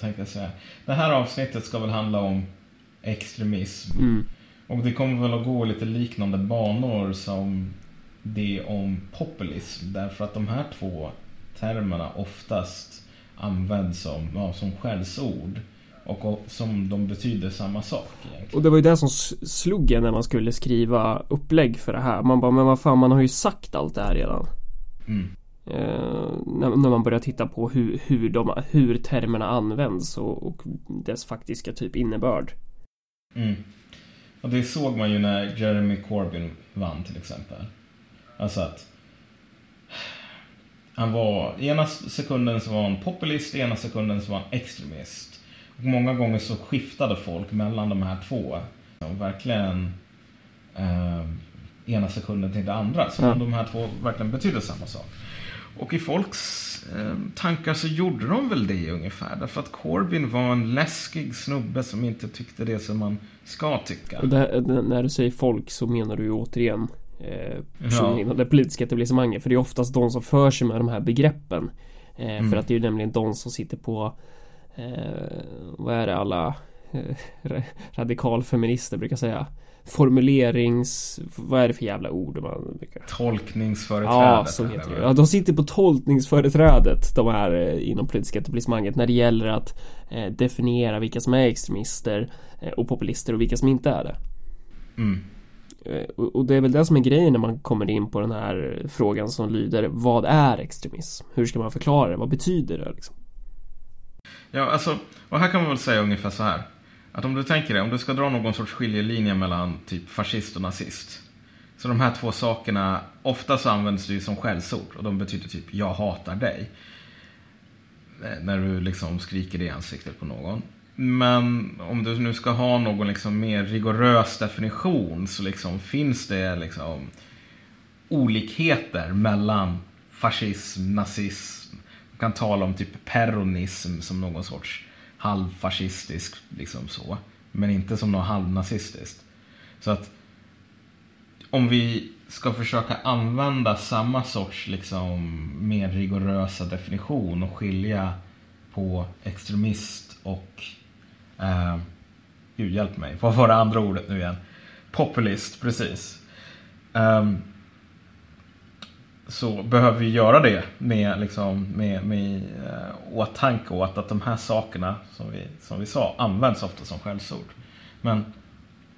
tänkte jag säga. Det här avsnittet ska väl handla om extremism. Mm. Och det kommer väl att gå lite liknande banor som det om populism. Därför att de här två termerna oftast används som, ja, som skällsord. Och, som de betyder samma sak egentligen. Och det var ju det som slog en när man skulle skriva upplägg för det här. Man bara, men vad fan, man har ju sagt allt det här redan. Mm. Eh, när, när man börjar titta på hur, hur, de, hur termerna används och, och dess faktiska typ innebörd. Mm. Och det såg man ju när Jeremy Corbyn vann till exempel. Alltså att han var, ena sekunden så var han populist, ena sekunden så var han extremist. Och många gånger så skiftade folk mellan de här två. Och verkligen eh, ena sekunden till det andra. Så Ja. de här två verkligen betydde samma sak. Och i folks eh, tankar så gjorde de väl det ungefär. Därför att Corbyn var en läskig snubbe som inte tyckte det som man ska tycka. Det, det, när du säger folk så menar du ju återigen eh, personer Ja. inom det politiska etablissemanget. För det är oftast de som för sig med de här begreppen. Eh, Mm. För att det är ju nämligen de som sitter på eh, Vad är det alla eh, ra- Radikalfeminister brukar säga Formulerings Vad är det för jävla ord man brukar Tolkningsföreträdet. Ja, så heter det ja, De sitter på tolkningsföreträdet De här eh, inom politiska etablissemanget När det gäller att eh, definiera vilka som är extremister eh, Och populister och vilka som inte är det Mm. Eh, Och och det är väl det som är grejen när man kommer in på den här frågan som lyder Vad är extremism? Hur ska man förklara det? Vad betyder det liksom? Ja, alltså, och här kan man väl säga ungefär så här. Att om du tänker dig, om du ska dra någon sorts skiljelinje mellan typ fascist och nazist. Så de här två sakerna, ofta så används det ju som skällsord. Och de betyder typ, jag hatar dig. Eh, när du liksom skriker det i ansiktet på någon. Men om du nu ska ha någon liksom mer rigorös definition så liksom finns det liksom olikheter mellan fascism, nazism. Man kan tala om typ peronism som någon sorts halvfascistisk, liksom så. Men inte som något halvnazistiskt. Så att om vi ska försöka använda samma sorts liksom mer rigorösa definition och skilja på extremist och eh, Gud hjälp mig, vad var det andra ordet nu igen? Populist, precis. Ehm, så behöver vi göra det med, liksom, med, med eh, åtanke åt att de här sakerna som vi, som vi sa används ofta som skällsord. Men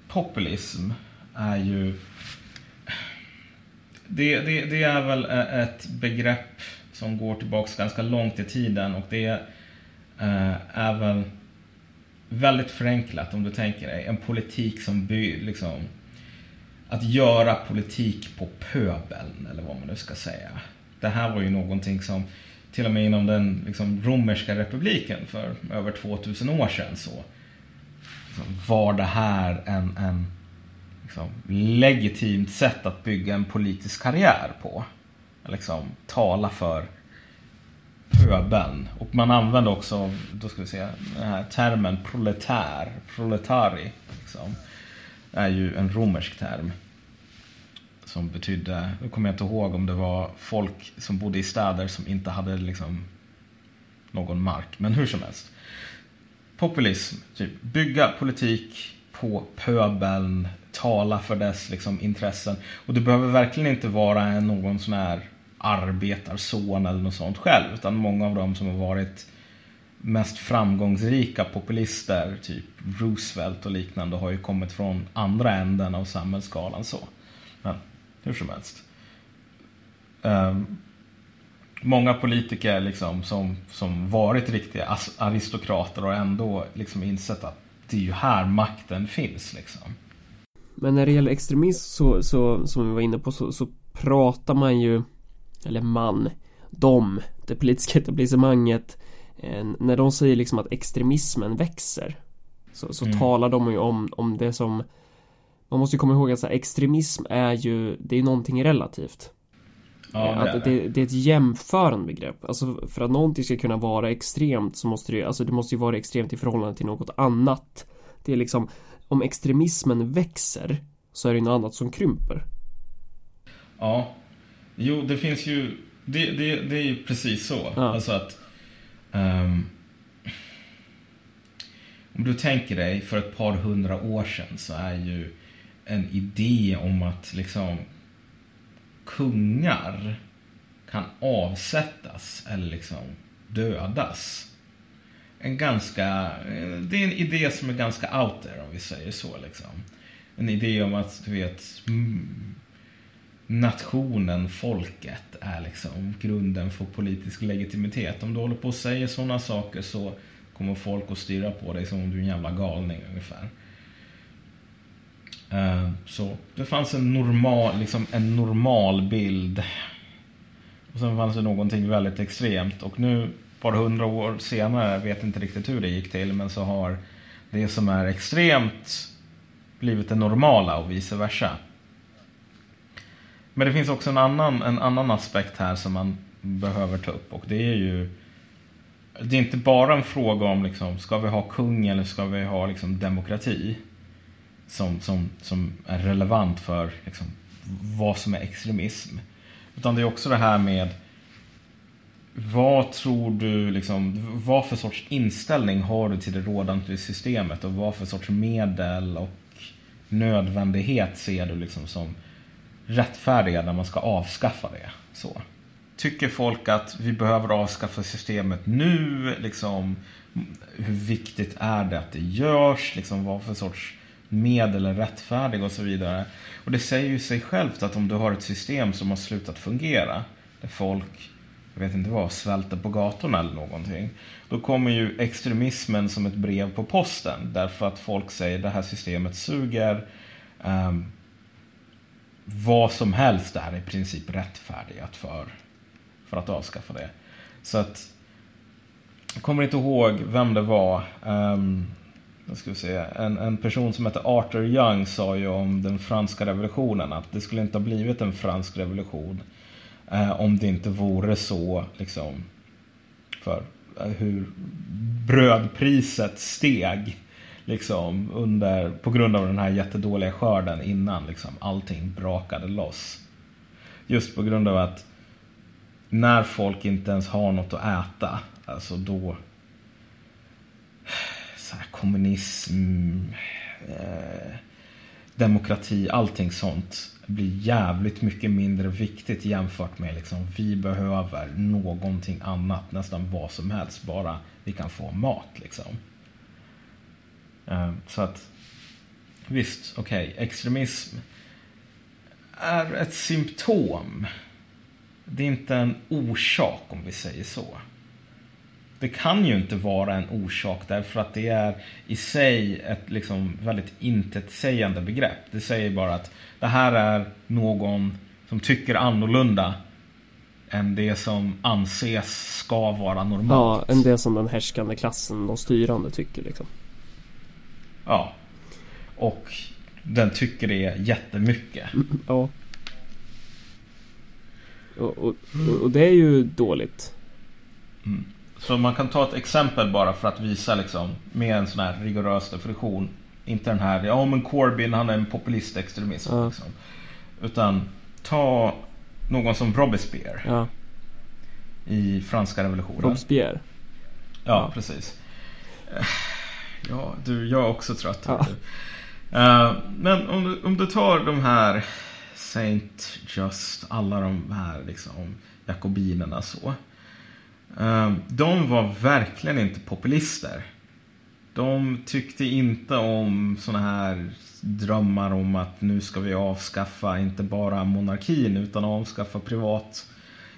populism är ju det, det, det är väl eh, ett begrepp som går tillbaks ganska långt i tiden och det eh, är väl väldigt förenklat om du tänker dig en politik som by, liksom att göra politik på pöbeln eller vad man nu ska säga. Det här var ju någonting som till och med inom den liksom, romerska republiken för över 2000 år sedan så liksom, var det här en, en liksom, legitimt sätt att bygga en politisk karriär på. Liksom tala för pöbeln. Och man använde också, då ska vi se, den här termen proletär, proletari. Liksom, är ju en romersk term. Som betydde, nu kommer jag inte ihåg om det var folk som bodde i städer som inte hade liksom någon mark. Men hur som helst. Populism, typ bygga politik på pöbeln, tala för dess liksom, intressen. Och du behöver verkligen inte vara någon sån här arbetarson eller något sånt själv. Utan många av dem som har varit mest framgångsrika populister, typ Roosevelt och liknande, har ju kommit från andra änden av samhällsskalan så. Men hur som helst. Um, många politiker liksom som, som varit riktiga aristokrater och ändå liksom insett att det är ju här makten finns liksom. Men när det gäller extremism så, så som vi var inne på så, så pratar man ju Eller man De Det politiska etablissemanget eh, När de säger liksom att extremismen växer Så, så Mm. talar de ju om, om det som Man måste ju komma ihåg att så här, extremism är ju Det är någonting relativt Ja, Eh, att det, det är ett jämförande begrepp. Alltså för att någonting ska kunna vara extremt så måste det ju, alltså det måste ju vara extremt i förhållande till något annat. Det är liksom, om extremismen växer så är det något annat som krymper. Ja. Jo, det finns ju... Det, det, det är ju precis så. Ja. Alltså att... ehm, om du tänker dig för ett par hundra år sedan så är ju en idé om att liksom kungar kan avsättas eller liksom dödas. En ganska, eh, det är en idé som är ganska out there om vi säger så liksom. En idé om att, du vet, mm, nationen, folket är liksom grunden för politisk legitimitet. Om du håller på och säger sådana saker så kommer folk att styra på dig som om du är en jävla galning ungefär. Eh, så det fanns en normal, liksom en normal bild. Och sen fanns det någonting väldigt extremt. Och nu, ett par hundra år senare, jag vet inte riktigt hur det gick till, men så har det som är extremt blivit det normala och vice versa. Men det finns också en annan, en annan aspekt här som man behöver ta upp och det är ju det är inte bara en fråga om liksom, ska vi ha kung eller ska vi ha liksom, demokrati som, som, som är relevant för liksom, vad som är extremism. Utan det är också det här med vad tror du, liksom, vad för sorts inställning har du till det rådande systemet och vad för sorts medel och nödvändighet ser du liksom som rättfärdiga när man ska avskaffa det. Så. Tycker folk att vi behöver avskaffa systemet nu? Liksom, hur viktigt är det att det görs? Liksom, vad för sorts medel är rättfärdiga och så vidare. Och det säger ju sig självt att om du har ett system som har slutat fungera, där folk, jag vet inte vad, svälter på gatorna eller någonting. Då kommer ju extremismen som ett brev på posten. Därför att folk säger det här systemet suger. Um, vad som helst är i princip rättfärdigat för, för att avskaffa det. Så att jag kommer inte ihåg vem det var. Um, jag ska se, en, en person som heter Arthur Young sa ju om den franska revolutionen att det skulle inte ha blivit en fransk revolution eh, om det inte vore så liksom för eh, hur brödpriset steg liksom under, på grund av den här jättedåliga skörden innan liksom allting brakade loss. Just på grund av att när folk inte ens har något att äta, alltså då så här, kommunism, eh, demokrati, allting sånt blir jävligt mycket mindre viktigt jämfört med liksom vi behöver någonting annat, nästan vad som helst, bara vi kan få mat liksom. Eh, så att visst, okej, okay, extremism är ett symptom. Det är inte en orsak om vi säger så. Det kan ju inte vara en orsak därför att det är i sig ett liksom väldigt intetsägande begrepp. Det säger bara att det här är någon som tycker annorlunda än det som anses ska vara normalt. Ja, än det som den härskande klassen, de styrande, tycker liksom. Ja. Och den tycker det jättemycket. Mm, ja. Och, och, och, det är ju dåligt. Mm. Så man kan ta ett exempel bara för att visa liksom med en sån här rigorös definition. Inte den här, ja men Corbyn han är en populistextremist. Ja. Liksom. Utan ta någon som Robespierre. Ja. I franska revolutionen. Robespierre. Ja, ja, precis. Ja, du, jag är också trött. Ja. Uh, men om du, om du tar de här Saint Just, alla de här liksom jakobinerna så. Ehm, de var verkligen inte populister. De tyckte inte om såna här drömmar om att nu ska vi avskaffa inte bara monarkin utan avskaffa privat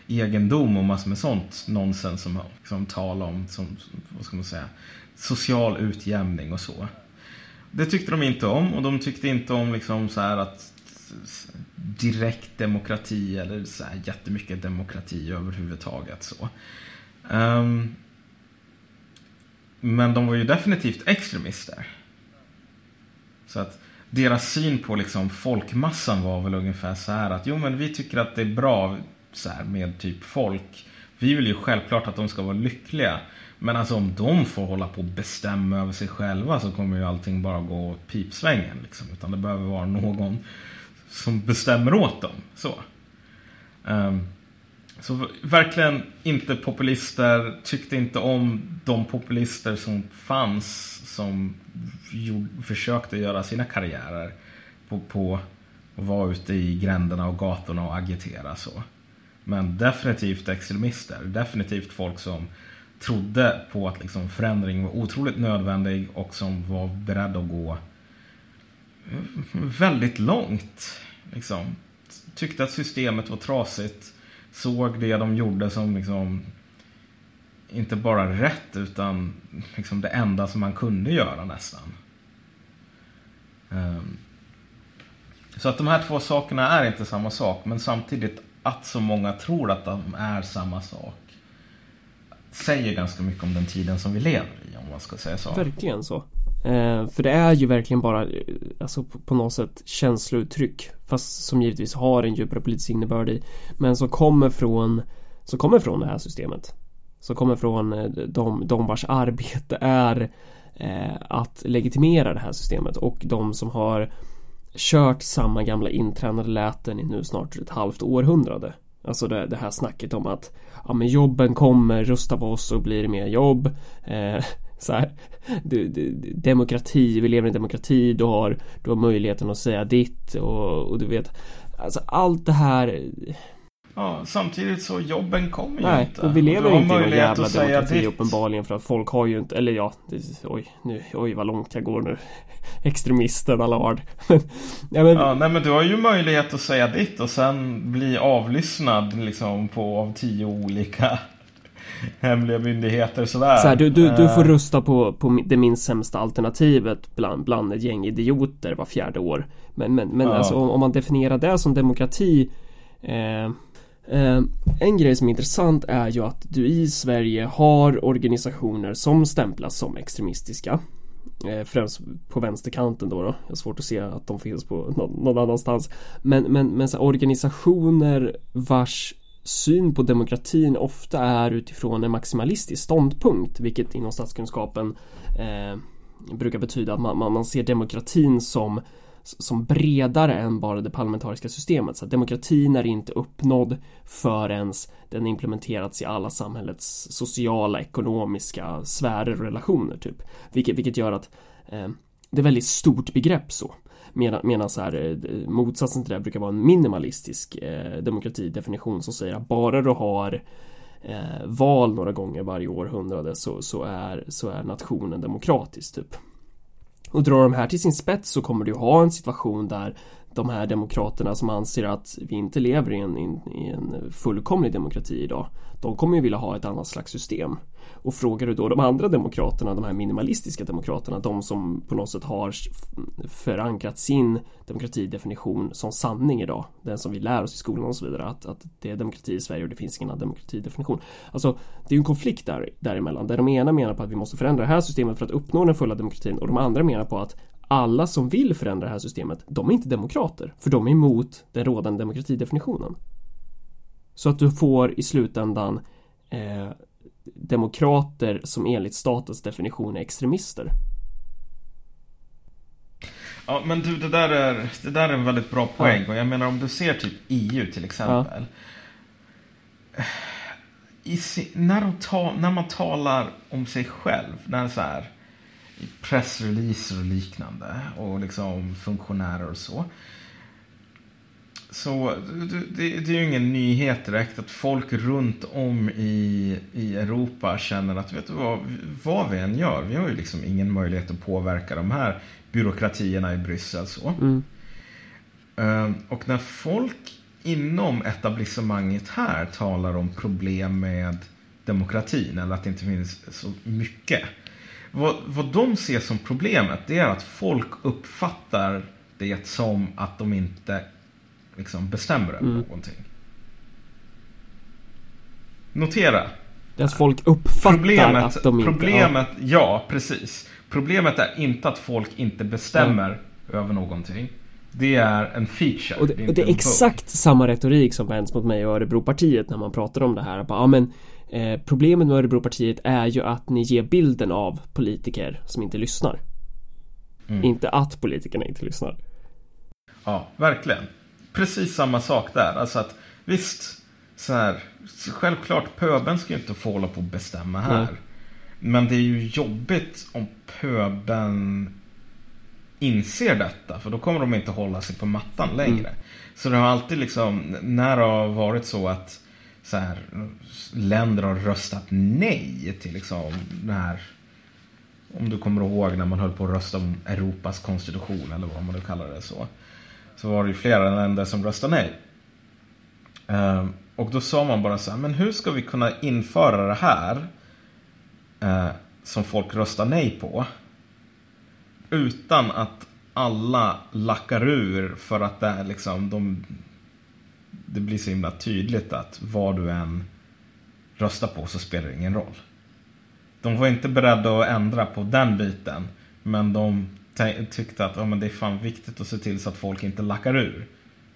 egendom och massor med sånt nonsens som, som tal om, som, vad ska man säga, social utjämning och så. Det tyckte de inte om och de tyckte inte om liksom så här att direkt demokrati eller så här jättemycket demokrati överhuvudtaget. Så. Um, men de var ju definitivt extremister. Så att deras syn på liksom folkmassan var väl ungefär så här att jo men vi tycker att det är bra så här, med typ folk. Vi vill ju självklart att de ska vara lyckliga. Men alltså om de får hålla på och bestämma över sig själva så kommer ju allting bara gå åt pipsvängen. Liksom. Utan det behöver vara någon som bestämmer åt dem. Så. Um, så verkligen inte populister, tyckte inte om de populister som fanns som försökte göra sina karriärer på, på att vara ute i gränderna och gatorna och agitera så. Men definitivt extremister, definitivt folk som trodde på att liksom förändring var otroligt nödvändig och som var beredda att gå eh, väldigt långt. Liksom. Tyckte att systemet var trasigt. Såg det de gjorde som liksom inte bara rätt utan liksom det enda som man kunde göra nästan. Um, så att de här två sakerna är inte samma sak men samtidigt att så många tror att de är samma sak säger ganska mycket om den tiden som vi lever i om man ska säga så. Verkligen så. Eh, för det är ju verkligen bara eh, alltså på, på något sätt känslouttryck fast som givetvis har en djupare politisk innebörd i men som kommer från som kommer från det här systemet som kommer från eh, de, de vars arbete är eh, att legitimera det här systemet och de som har kört samma gamla intränade läten i nu snart ett halvt århundrade. Alltså det, det här snacket om att ja, men jobben kommer, rösta på oss och blir det mer jobb. Eh, så här, du, du, demokrati, vi lever i en demokrati, du har, du har möjligheten att säga ditt och, och du vet Alltså allt det här Ja, samtidigt så jobben kommer ju Nej, inte. och vi lever inte i någon jävla demokrati ditt. uppenbarligen för att folk har ju inte, eller ja, det, oj, nu, oj vad långt jag går nu. Extremisten alla har. ja, men, ja, nej men du har ju möjlighet att säga ditt och sen bli avlyssnad liksom på av tio olika hemliga myndigheter sådär. Så här, du, du, du får eh. rösta på, på det minst sämsta alternativet bland, bland ett gäng idioter var fjärde år. Men, men, men ja. alltså om, om man definierar det som demokrati eh, Eh, en grej som är intressant är ju att du i Sverige har organisationer som stämplas som extremistiska eh, Främst på vänsterkanten då, då. Jag har svårt att se att de finns på någon, någon annanstans Men, men, men så organisationer vars syn på demokratin ofta är utifrån en maximalistisk ståndpunkt Vilket inom statskunskapen eh, brukar betyda att man, man, man ser demokratin som som bredare än bara det parlamentariska systemet. Så att demokratin är inte uppnådd förrän den implementerats i alla samhällets sociala, ekonomiska sfärer och relationer typ. Vilket, vilket gör att eh, det är väldigt stort begrepp så. Medan, medan så här, eh, motsatsen till det brukar vara en minimalistisk eh, demokratidefinition som säger att bara du har eh, val några gånger varje århundrade så, så, är, så är nationen demokratisk typ. Och drar de här till sin spets så kommer du ha en situation där de här demokraterna som anser att vi inte lever i en, i en fullkomlig demokrati idag de kommer ju vilja ha ett annat slags system. Och frågar du då de andra demokraterna, de här minimalistiska demokraterna, de som på något sätt har förankrat sin demokratidefinition som sanning idag, den som vi lär oss i skolan och så vidare, att, att det är demokrati i Sverige och det finns ingen annan demokratidefinition. Alltså, det är ju en konflikt där, däremellan, där de ena menar på att vi måste förändra det här systemet för att uppnå den fulla demokratin och de andra menar på att alla som vill förändra det här systemet, de är inte demokrater, för de är emot den rådande demokratidefinitionen. Så att du får i slutändan eh, demokrater som enligt statens definition är extremister. Ja men du det där är, det där är en väldigt bra poäng ja. och jag menar om du ser typ EU till exempel. Ja. I, när, ta, när, man talar om sig själv, när så här i pressreleaser och liknande och liksom funktionärer och så. Så det, det, är ju ingen nyhet direkt att folk runt om i, i Europa känner att vet du vad, vad vi än gör, vi har ju liksom ingen möjlighet att påverka de här byråkratierna i Bryssel. Så. Mm. Ehm, och när folk inom etablissemanget här talar om problem med demokratin eller att det inte finns så mycket. Vad, vad de ser som problemet det är att folk uppfattar det som att de inte liksom bestämmer över mm. någonting. Notera. Är att folk uppfattar problemet, att de inte... Problemet, ja. ja precis. Problemet är inte att folk inte bestämmer mm. över någonting. Det är en feature. Och det, det, och det är exakt samma retorik som vänds mot mig och Örebropartiet när man pratar om det här. Bara, ja, men, eh, problemet med Örebropartiet är ju att ni ger bilden av politiker som inte lyssnar. Mm. Inte att politikerna inte lyssnar. Ja, verkligen precis samma sak där. Alltså att visst, så här, självklart, pöben ska ju inte få hålla på och bestämma här. Nej. Men det är ju jobbigt om pöben inser detta. För då kommer de inte hålla sig på mattan längre. Så det har alltid liksom, när det har varit så att så här, länder har röstat nej till liksom den här om du kommer ihåg när man höll på att rösta om Europas konstitution eller vad man nu kallar det så. Så var det ju flera länder som röstade nej. Ehm, och då sa man bara så här, men hur ska vi kunna införa det här eh, som folk röstar nej på utan att alla lackar ur för att det är liksom de, det blir så himla tydligt att vad du än röstar på så spelar det ingen roll. De var inte beredda att ändra på den biten men de tyckte att ja, men det är fan viktigt att se till så att folk inte lackar ur.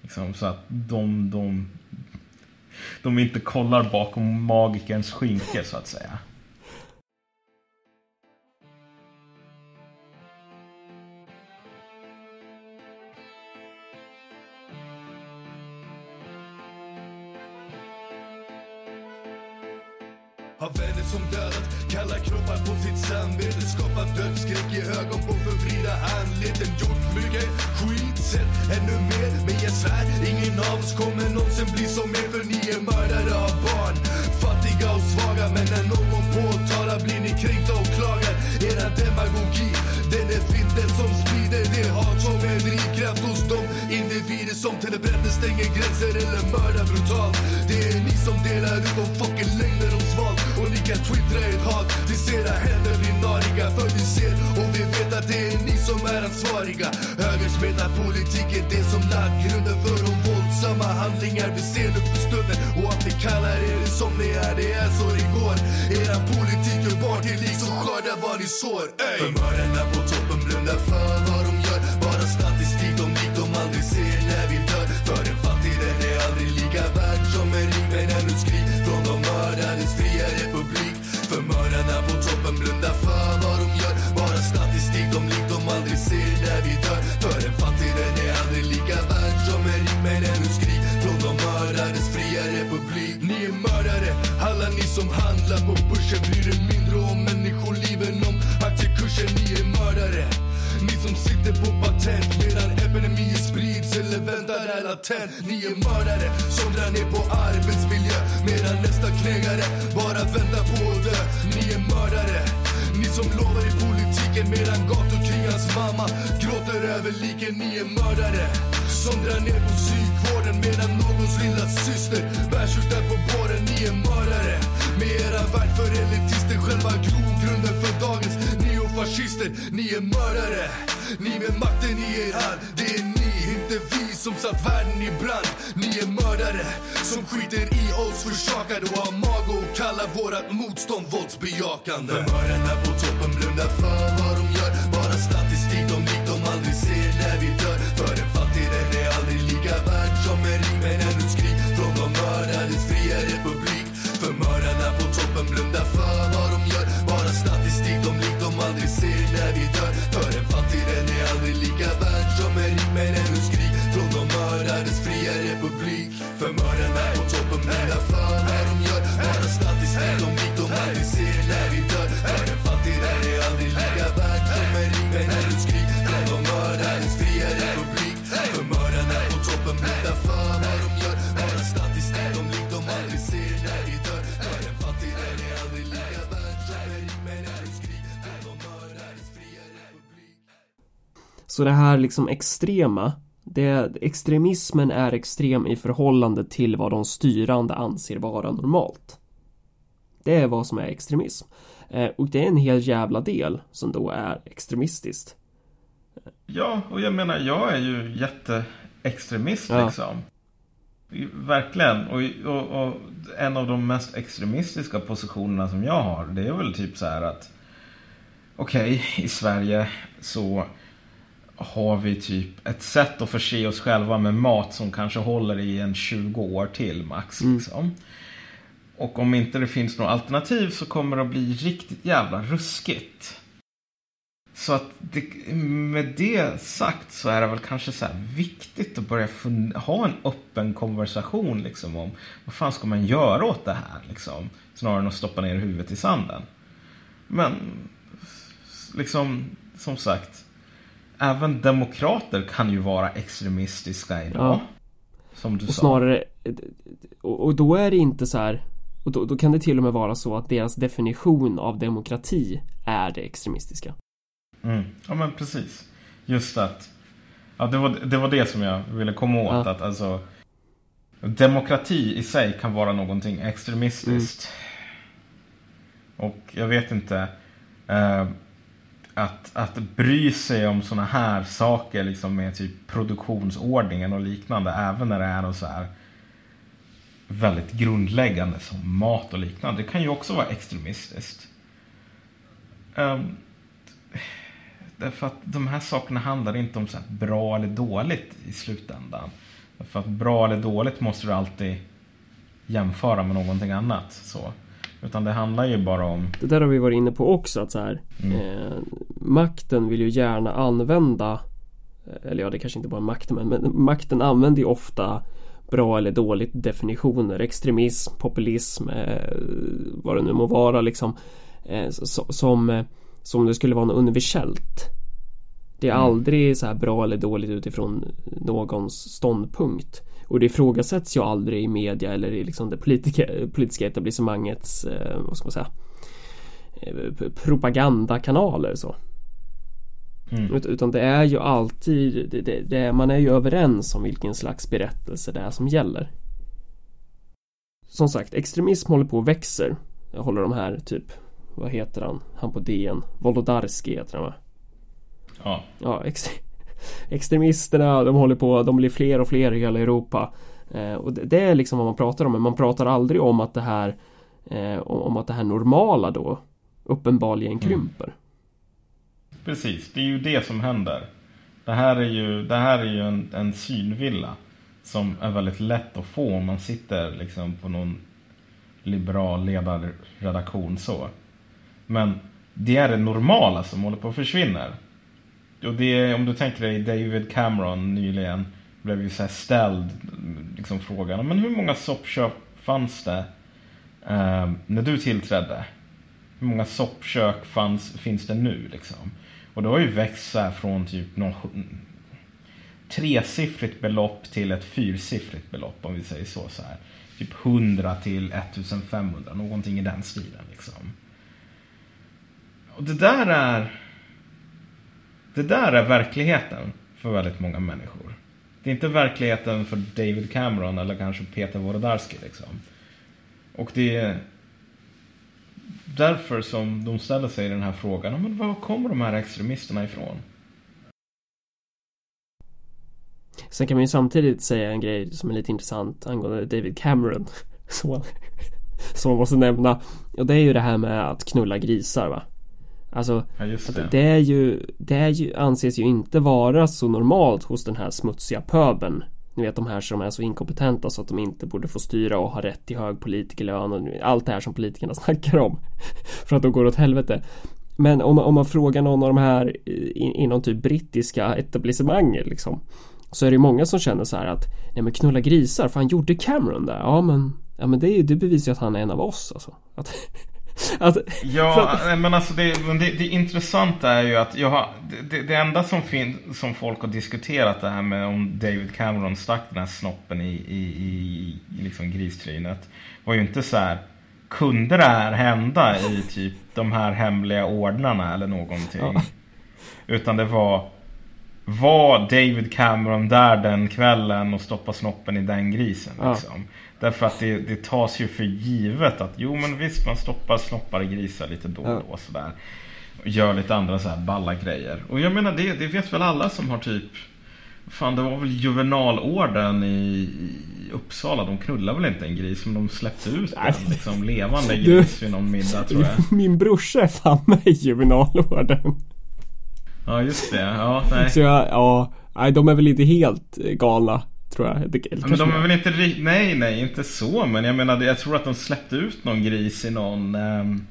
Liksom, så att de, de, de inte kollar bakom magikerns skynke så att säga. Det är så det går. Era politik gör barn till lik som skördar vad ni sår. Ey. För mördarna på toppen blundar för vad de gör. Som handlar på börsen. Bryr er mindre om människoliven, om aktiekursen Ni är mördare. Ni som sitter på patent medan epidemier sprids eller väntar är latent Ni är mördare. Som drar ner på arbetsmiljö medan nästa knegare bara väntar på att dö. Ni är mördare. Ni som lovar i politiken medan gatukringans mamma gråter över liken. Ni är mördare som drar ner på psykvården medan någons lilla syster bärs ut där på båren. Ni är mördare. Med era värld för elitister Själva grogrunden för dagens neofascister. Ni är mördare, ni med makten i er hand. Det är ni, inte vi som satt världen i brand. Ni är mördare som skiter i oss försakade och har mag att kalla vårat motstånd våldsbejakande. För mördarna på toppen blundar för vad de gör. Toppen blundar Så det här liksom extrema det, extremismen är extrem i förhållande till vad de styrande anser vara normalt. Det är vad som är extremism. Eh, och det är en hel jävla del som då är extremistiskt. Ja, och jag menar, jag är ju jätteextremist Ja. liksom. Verkligen. Och, och, och en av de mest extremistiska positionerna som jag har, det är väl typ så här att okej, i Sverige så har vi typ ett sätt att förse oss själva med mat som kanske håller i en 20 år till max. Liksom. Och om inte det finns något alternativ så kommer det att bli riktigt jävla ruskigt. så att det, med det sagt så är det väl kanske så viktigt att börja ha en öppen konversation liksom om vad fan ska man göra åt det här liksom. Snarare än att stoppa ner huvudet i sanden. Men liksom, som sagt, även demokrater kan ju vara extremistiska idag. Ja. Som du och sa. Snarare, och då är det inte så här och då, då, kan det till och med vara så att deras definition av demokrati är det extremistiska. Mm. Ja men precis. Just att ja, det, var, det var det som jag ville komma åt. Ja. Att alltså Demokrati i sig kan vara någonting extremistiskt. Mm. Och jag vet inte. Eh, att, att bry sig om sådana här saker liksom med typ produktionsordningen och liknande. Även när det är så här väldigt grundläggande som mat och liknande. Det kan ju också vara extremistiskt. Um, därför att de här sakerna handlar inte om så bra eller dåligt i slutändan. Därför att bra eller dåligt måste du alltid jämföra med någonting annat. Så. Utan det handlar ju bara om Det där har vi varit inne på också att så här, mm. eh, Makten vill ju gärna använda Eller ja det kanske inte bara makten men, men makten använder ju ofta bra eller dåligt definitioner. Extremism, populism, eh, vad det nu må vara liksom. Eh, som, eh, som det skulle vara något universellt. Det är mm. aldrig så här bra eller dåligt utifrån någons ståndpunkt. Och det ifrågasätts ju aldrig i media eller i liksom det politiska, politiska etablissemangets, eh, vad ska man säga, eh, propagandakanaler så. Mm. Utan det är ju alltid, det, det, det, man är ju överens om vilken slags berättelse det är som gäller. Som sagt, extremism håller på och växer. Jag håller de här typ, vad heter han, han på DN, Wolodarski heter han va? Ja. Ja, ex extremisterna, de håller på, de blir fler och fler i hela Europa. Eh, och det, det, är liksom vad man pratar om, men man pratar aldrig om att det här, eh, om att det här normala då uppenbarligen mm. krymper. Mm. Precis, det är ju det som händer. Det här är ju, det här är ju en, en synvilla som är väldigt lätt att få om man sitter liksom på någon liberal ledarredaktion så. Men det är det normala som håller på att försvinna. Och det om du tänker dig David Cameron nyligen blev ju så ställd liksom frågan, men hur många soppkök fanns det eh, när du tillträdde? Hur många soppkök fanns, finns det nu liksom? Och det har ju växt så från typ någon tresiffrigt belopp till ett fyrsiffrigt belopp om vi säger så. så här. Typ 100 till 1500, någonting i den stilen liksom. Och det där är det där är verkligheten för väldigt många människor. Det är inte verkligheten för David Cameron eller kanske Peter Wolodarski liksom. Och det är därför som de ställer sig den här frågan. Men var kommer de här extremisterna ifrån? Sen kan man ju samtidigt säga en grej som är lite intressant angående David Cameron. Som, som man måste nämna. Och det är ju det här med att knulla grisar va. Alltså ja, det. det. är ju Det är ju, anses ju inte vara så normalt hos den här smutsiga pöbeln ni vet de här som är så inkompetenta så att de inte borde få styra och ha rätt till hög politikerlön och allt det här som politikerna snackar om. För att de går åt helvete. Men om, om man frågar någon av de här inom typ brittiska etablissemanget liksom. Så är det många som känner så här att Nej men knulla grisar, för han gjorde Cameron där. Ja men Ja men det, det bevisar ju att han är en av oss alltså. Att, Alltså, ja, att... men alltså det, det, det, intressanta är ju att jag har, det, det enda som, fin, som folk har diskuterat det här med om David Cameron stack den här snoppen i, i, i, i liksom gristrynet var ju inte så här kunde det här hända i typ de här hemliga ordnarna eller någonting? Ja. Utan det var var David Cameron där den kvällen och stoppa snoppen i den grisen? Liksom? Ja. Därför att det, det tas ju för givet att jo men visst man stoppar snoppar i grisar lite då och då sådär. Och gör lite andra så här balla grejer. Och jag menar det, det vet väl alla som har typ Fan det var väl juvenalorden i, i Uppsala. De knullade väl inte en gris men de släppte ut en liksom, levande gris vid någon middag tror jag. Min brorsa är fan med i juvenalorden. Ja just det, ja nej. Så jag, ja, nej de är väl inte helt galna tror jag. Det, ja, men de är väl inte Nej, nej, inte så. Men jag menar, jag tror att de släppte ut någon gris i någon... Um,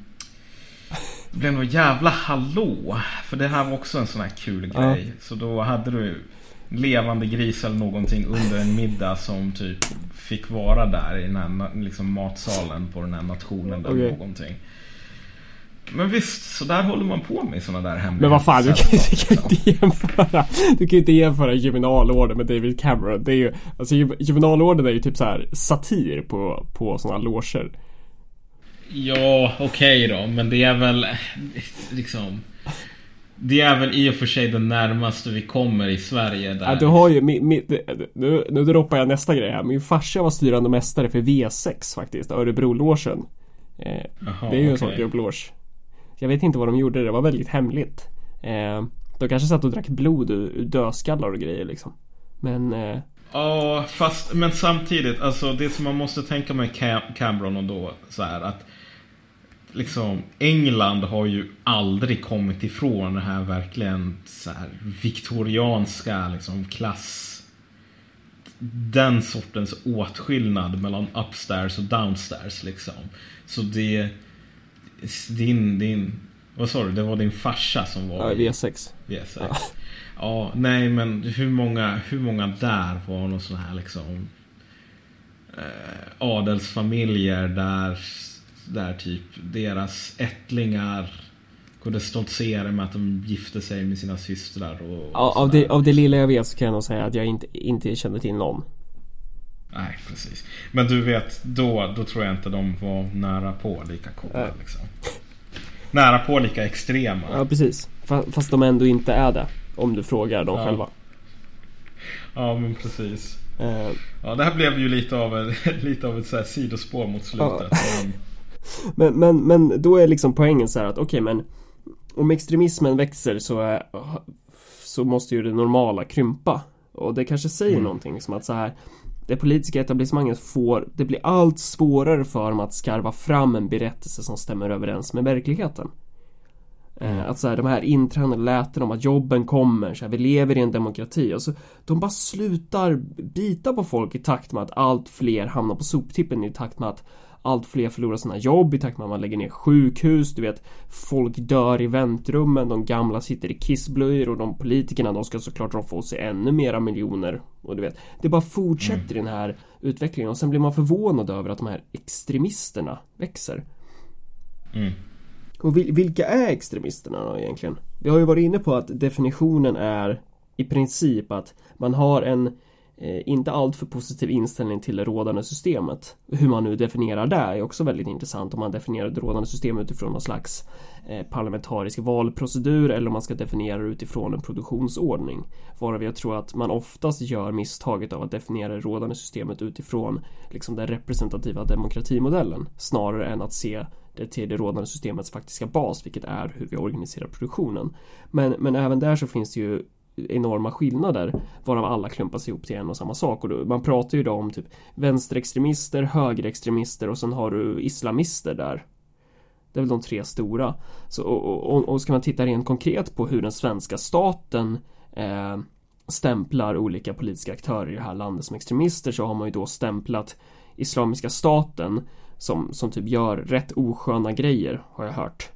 det blev nog jävla hallå. För det här var också en sån här kul Ja. grej. Så då hade du levande gris eller någonting under en middag som typ fick vara där i den här liksom matsalen på den här nationen eller Okej. någonting. Men visst, så där håller man på med såna där hemliga Men vad fan, du kan, du kan inte jämföra Du kan ju inte jämföra Juvenalorden med David Cameron Det är ju Alltså Ju- Juvenalorden är ju typ så här satir på, på sådana loger Ja, okej då. Men det är väl liksom... Det är väl i och för sig det närmaste vi kommer i Sverige där. Ja, du har ju, mi, mi, nu, nu droppar jag nästa grej här. Min farsa var styrande mästare för V6 faktiskt, Örebrologen. Eh, Jaha, det är ju en sån gubbloge. Jag vet inte vad de gjorde, det var väldigt hemligt. Eh, de kanske satt och drack blod ur, ur dödskallar och grejer liksom. Men, eh, Ja, fast men samtidigt, alltså det som man måste tänka med Cam- Cameron och då så här att liksom England har ju aldrig kommit ifrån det här verkligen så här viktorianska liksom klass den sortens åtskillnad mellan upstairs och downstairs liksom. Så det din, din vad sa du? Det var din farsa som var ja, i- V6. V6. Ja. nej men hur många, hur många där var någon sån här liksom eh, adelsfamiljer där, där typ deras ättlingar kunde stoltsera med att de gifte sig med sina systrar och, och Ja, av, det, av det lilla jag vet så kan jag nog säga att jag inte, inte känner till någon. Nej, precis. Men du vet, då, då tror jag inte de var nära på lika coola liksom. Nära på lika extrema. Ja, precis. Fa- Fast de ändå inte är det. Om du frågar dem Ja. själva. Ja, men precis. Eh, Ja, det här blev ju lite av, en, lite av ett så här sidospår mot slutet. Men, Men, men, men då är liksom poängen så här att okej men Om extremismen växer så är, Så måste ju det normala krympa Och det kanske säger Mm. någonting som att så här Det politiska etablissemanget får Det blir allt svårare för dem att skarva fram en berättelse som stämmer överens med verkligheten. Eh, Att så här, de här intränade läten om att jobben kommer, så här, vi lever i en demokrati. Och så De bara slutar bita på folk i takt med att allt fler hamnar på soptippen i takt med att allt fler förlorar sina jobb i takt med att man lägger ner sjukhus, du vet Folk dör i väntrummen, de gamla sitter i kissblöjor och de politikerna de ska såklart dra på sig ännu mera miljoner. Och du vet, det bara fortsätter i den här utvecklingen. Och sen blir man förvånad över att de här extremisterna växer. Mm. och vil- vilka är extremisterna då egentligen? Vi har ju varit inne på att definitionen är i princip att man har en Eh, inte alltför positiv inställning till det rådande systemet. Hur man nu definierar det är också väldigt intressant om man definierar det rådande systemet utifrån någon slags eh, parlamentarisk valprocedur eller om man ska definiera det utifrån en produktionsordning. Varav jag tror att man oftast gör misstaget av att definiera det rådande systemet utifrån liksom den representativa demokratimodellen snarare än att se det till det rådande systemets faktiska bas, vilket är hur vi organiserar produktionen. Men, men även där så finns det ju enorma skillnader varav alla klumpas ihop till en och samma sak och då, man pratar ju då om typ vänsterextremister, högerextremister och sen har du islamister där. Det är väl de tre stora. Så, och, och, och ska man titta rent konkret på hur den svenska staten eh, stämplar olika politiska aktörer i det här landet som extremister så har man ju då stämplat Islamiska staten som, som typ gör rätt osköna grejer har jag hört.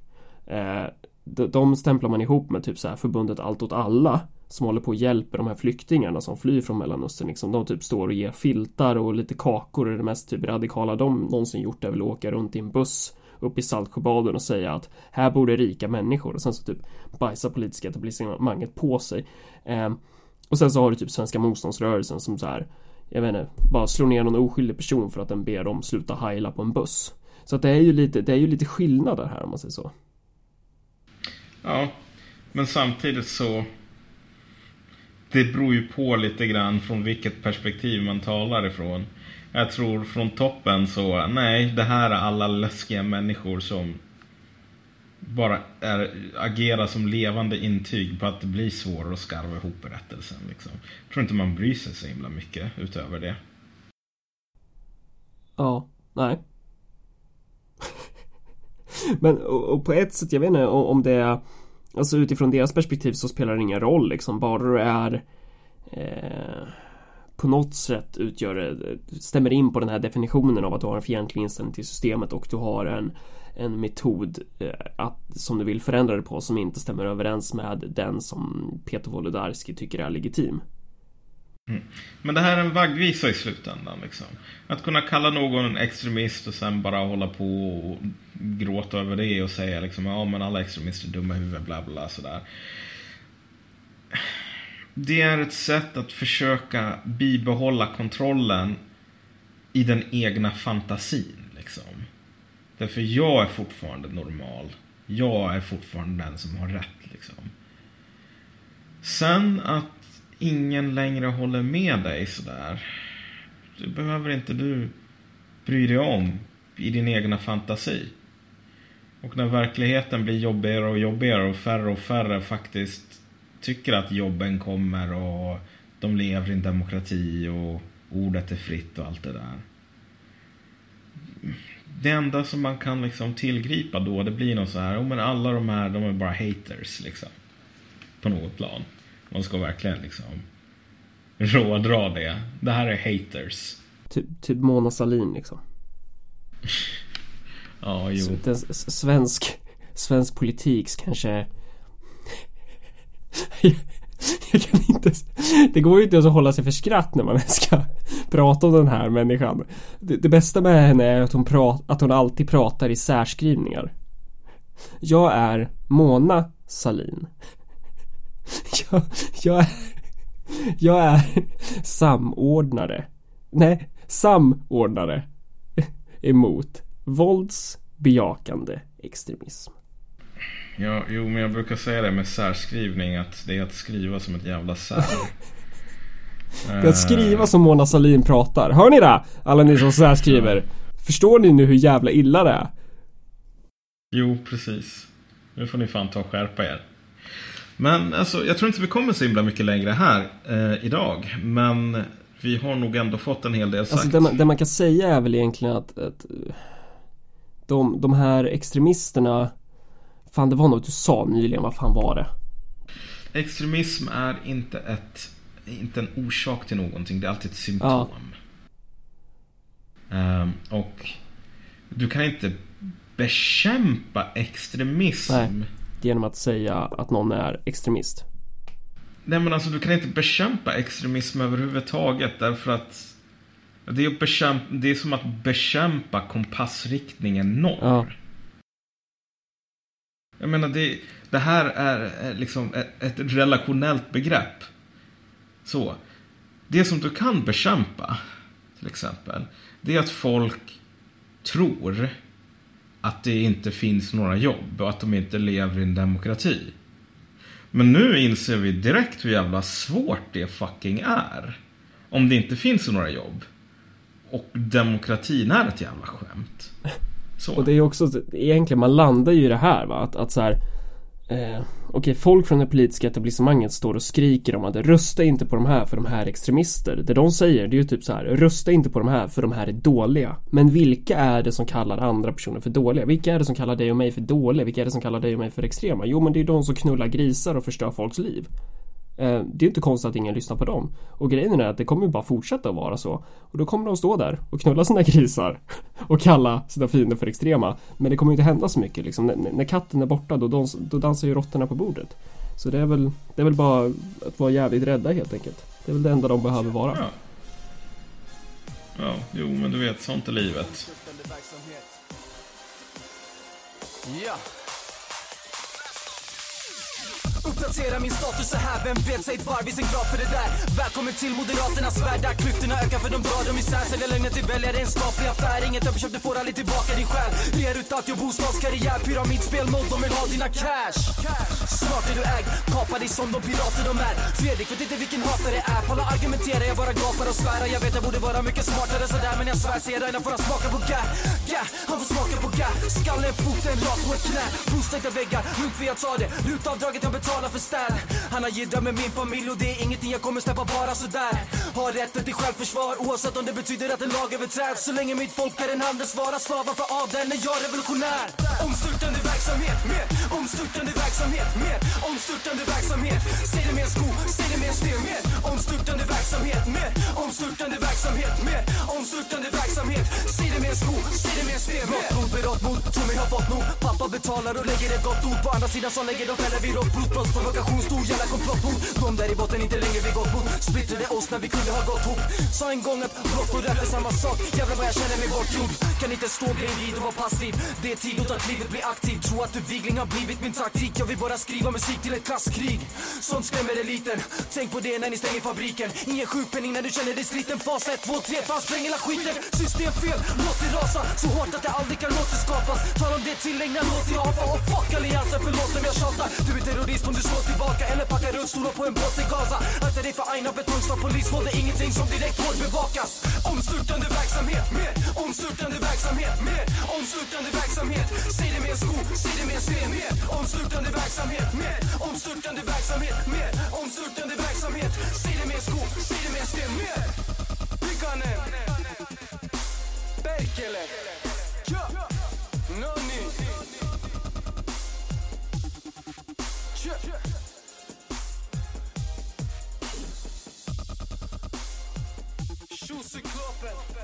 Eh, de, de stämplar man ihop med typ så här förbundet Allt åt alla som håller på och hjälper de här flyktingarna som flyr från Mellanöstern liksom. De typ står och ger filtar och lite kakor och det mest typ radikala de någonsin gjort är väl att åka runt i en buss upp i Saltsjöbaden och säga att här bor det rika människor och sen så typ bajsar politiska etablissemanget på sig. Eh, och sen så har du typ Svenska motståndsrörelsen som så här jag vet inte, bara slår ner någon oskyldig person för att den ber dem sluta heila på en buss. Så att det är ju lite, det är ju lite skillnader här om man säger så. Ja, men samtidigt så det beror ju på lite grann från vilket perspektiv man talar ifrån. Jag tror från toppen så, nej, det här är alla läskiga människor som bara är, agerar som levande intyg på att det blir svårare att skarva ihop berättelsen. Liksom. Jag tror inte man bryr sig så himla mycket utöver det. Ja, nej. Men och, och på ett sätt, jag vet inte om om det är Alltså utifrån deras perspektiv så spelar det ingen roll liksom, bara du är eh, på något sätt utgör, eh, stämmer in på den här definitionen av att du har en fientlig inställning till systemet och du har en, en metod eh, att, som du vill förändra det på som inte stämmer överens med den som Peter Wolodarski tycker är legitim. Mm. Men det här är en vaggvisa i slutändan. Liksom. Att kunna kalla någon en extremist och sen bara hålla på och gråta över det och säga liksom ja men alla extremister är dumma i huvudet bla bla sådär. Det är ett sätt att försöka bibehålla kontrollen i den egna fantasin. Liksom. Därför jag är fortfarande normal. Jag är fortfarande den som har rätt. Liksom. Sen att ingen längre håller med dig sådär. Det behöver inte du bry dig om i din egna fantasi. Och när verkligheten blir jobbigare och jobbigare och färre och färre faktiskt tycker att jobben kommer och de lever i en demokrati och ordet är fritt och allt det där. Det enda som man kan liksom tillgripa då, det blir något så här, oh, men alla de här, de är bara haters liksom. På något plan. Man ska verkligen liksom rådra det. Det här är haters. Typ, typ Mona Sahlin liksom. ja, jo. Så, svensk, svensk politiks kanske jag kan inte Det går ju inte att hålla sig för skratt när man ska prata om den här människan Det, det bästa med henne är att hon, prat, att hon alltid pratar i särskrivningar Jag är Mona Salin jag, jag är Jag är samordnare Nej, samordnare emot våldsbejakande extremism Ja, jo, men jag brukar säga det med särskrivning att det är att skriva som ett jävla sär. det är att skriva som Mona Salin pratar. Hör ni det? Alla ni som särskriver. Förstår ni nu hur jävla illa det är? Jo, precis. Nu får ni fan ta och skärpa er. Men alltså, jag tror inte vi kommer så himla mycket längre här eh, idag. Men vi har nog ändå fått en hel del sagt. Alltså det man, det man kan säga är väl egentligen att, att de, de här extremisterna Fan det var något du sa nyligen, vad fan var det? Extremism är inte ett inte en orsak till någonting, det är alltid ett symptom. Ja. Um, och du kan inte bekämpa extremism. Nej, genom att säga att någon är extremist. Nej men alltså du kan inte bekämpa extremism överhuvudtaget därför att det är, bekämpa, det är som att bekämpa kompassriktningen norr. Ja. Jag menar, det, det här är liksom ett, relationellt begrepp. Så. Det som du kan bekämpa, till exempel, det är att folk tror att det inte finns några jobb och att de inte lever i en demokrati. Men nu inser vi direkt hur jävla svårt det fucking är. Om det inte finns några jobb. Och demokratin är ett jävla skämt. Så. Och det är också egentligen, man landar ju i det här va, att, att så här eh, Okej, folk från det politiska etablissemanget står och skriker om att rösta inte på de här för de här extremister. Det de säger det är ju typ så här, rösta inte på de här för de här är dåliga. Men vilka är det som kallar andra personer för dåliga? Vilka är det som kallar dig och mig för dåliga? Vilka är det som kallar dig och mig för extrema? Jo, men det är de som knullar grisar och förstör folks liv. Eh, det är inte konstigt att ingen lyssnar på dem. Och grejen är att det kommer ju bara fortsätta att vara så. Och då kommer de stå där och knulla sina grisar och kalla sina fiender för extrema. Men det kommer inte hända så mycket liksom. När, katten är borta då, dans, då dansar ju råttorna på bordet. Så det är, väl, det är väl bara att vara jävligt rädda helt enkelt. Det är väl det enda de behöver vara. Ja, ja jo men du vet, sånt är livet. Ja. Uppdatera min status så här, vem vet, säg ett varv i sin grav för det där. Välkommen till Moderaternas värld där klyftorna ökar för de bra, de isär. Säljer lögner till väljare, en skaplig affär. Inget överköp, du får aldrig tillbaka din själ. Ger ut allt, jag bostadskarriär, pyramidspel, nåt de vill ha dina cash. Snart är du ägd, kapa dig som de pirater de är. Fredrik vet inte vilken hatare är, Palla argumentera, jag bara gapar och svär. Jag vet jag borde vara mycket smartare sådär Men jag svär, säger Raina får han smaka på gah? Gah, han får smaka på gah Skallen, foten, rakt på ett knä Brostäckta väggar, lugnt för jag tar det. Rutavdraget jag betalar betala för städ Han har jiddrat med min familj och det är ingenting jag kommer släppa bara sådär. Har rätten till självförsvar oavsett om det betyder att en lag överträds. Så länge mitt folk är en handelsvara slavar för adeln är jag revolutionär. Omstörtande värld verksamhet, mer omstörtande verksamhet, mer omstörtande verksamhet. Säg det med en sko, säg det med en sten, mer omstörtande verksamhet, mer omstörtande verksamhet, mer omstörtande verksamhet. Säg det med en sko, säg det med en sten, mer blod, berått mod, tror mig har fått nog. Pappa betalar och lägger ett gott ord på andra sidan så lägger de fäller vid rått blod. Brottsprovokation, stor jävla komplott mot De där i botten inte längre vid gott mot Splittrade oss när vi kunde ha gått ihop. Sa en gång att brott och rätt är samma sak. Jävlar vad jag känner mig bortgjord. Kan inte stå bredvid och vara passiv. Det är tid att livet blir aktivt. Tro att vigling har blivit min taktik. Jag vill bara skriva musik till ett klasskrig. Sånt skrämmer eliten. Tänk på det när ni stänger fabriken. Ingen sjukpenning när du känner dig sliten. Fas 1, 2, 3, fan spräng hela skiten. Systemfel, låt det rasa. Så hårt att det aldrig kan återskapas. Tar om det tillägna låt i apa. Och fuck alliansen, förlåt om jag tjatar. Du är terrorist om du slår tillbaka. Eller packar rullstolar på en båt i Gaza. Akta dig för aina betongslag, polisvåld är ingenting som direkt hårdbevakas. Omstörtande verksamhet, mer omstörtande verksamhet, mer omstörtande verksamhet. Säg det med en sko, sidor med en sten, mer omstörtande verksamhet, med. Omstörtande verksamhet, med. Omstörtande verksamhet. Sidor med en sko, säg med en sten, mer Pikanen, Berkele, ja, Noni. Ja. Tjosekloppen, stadsbild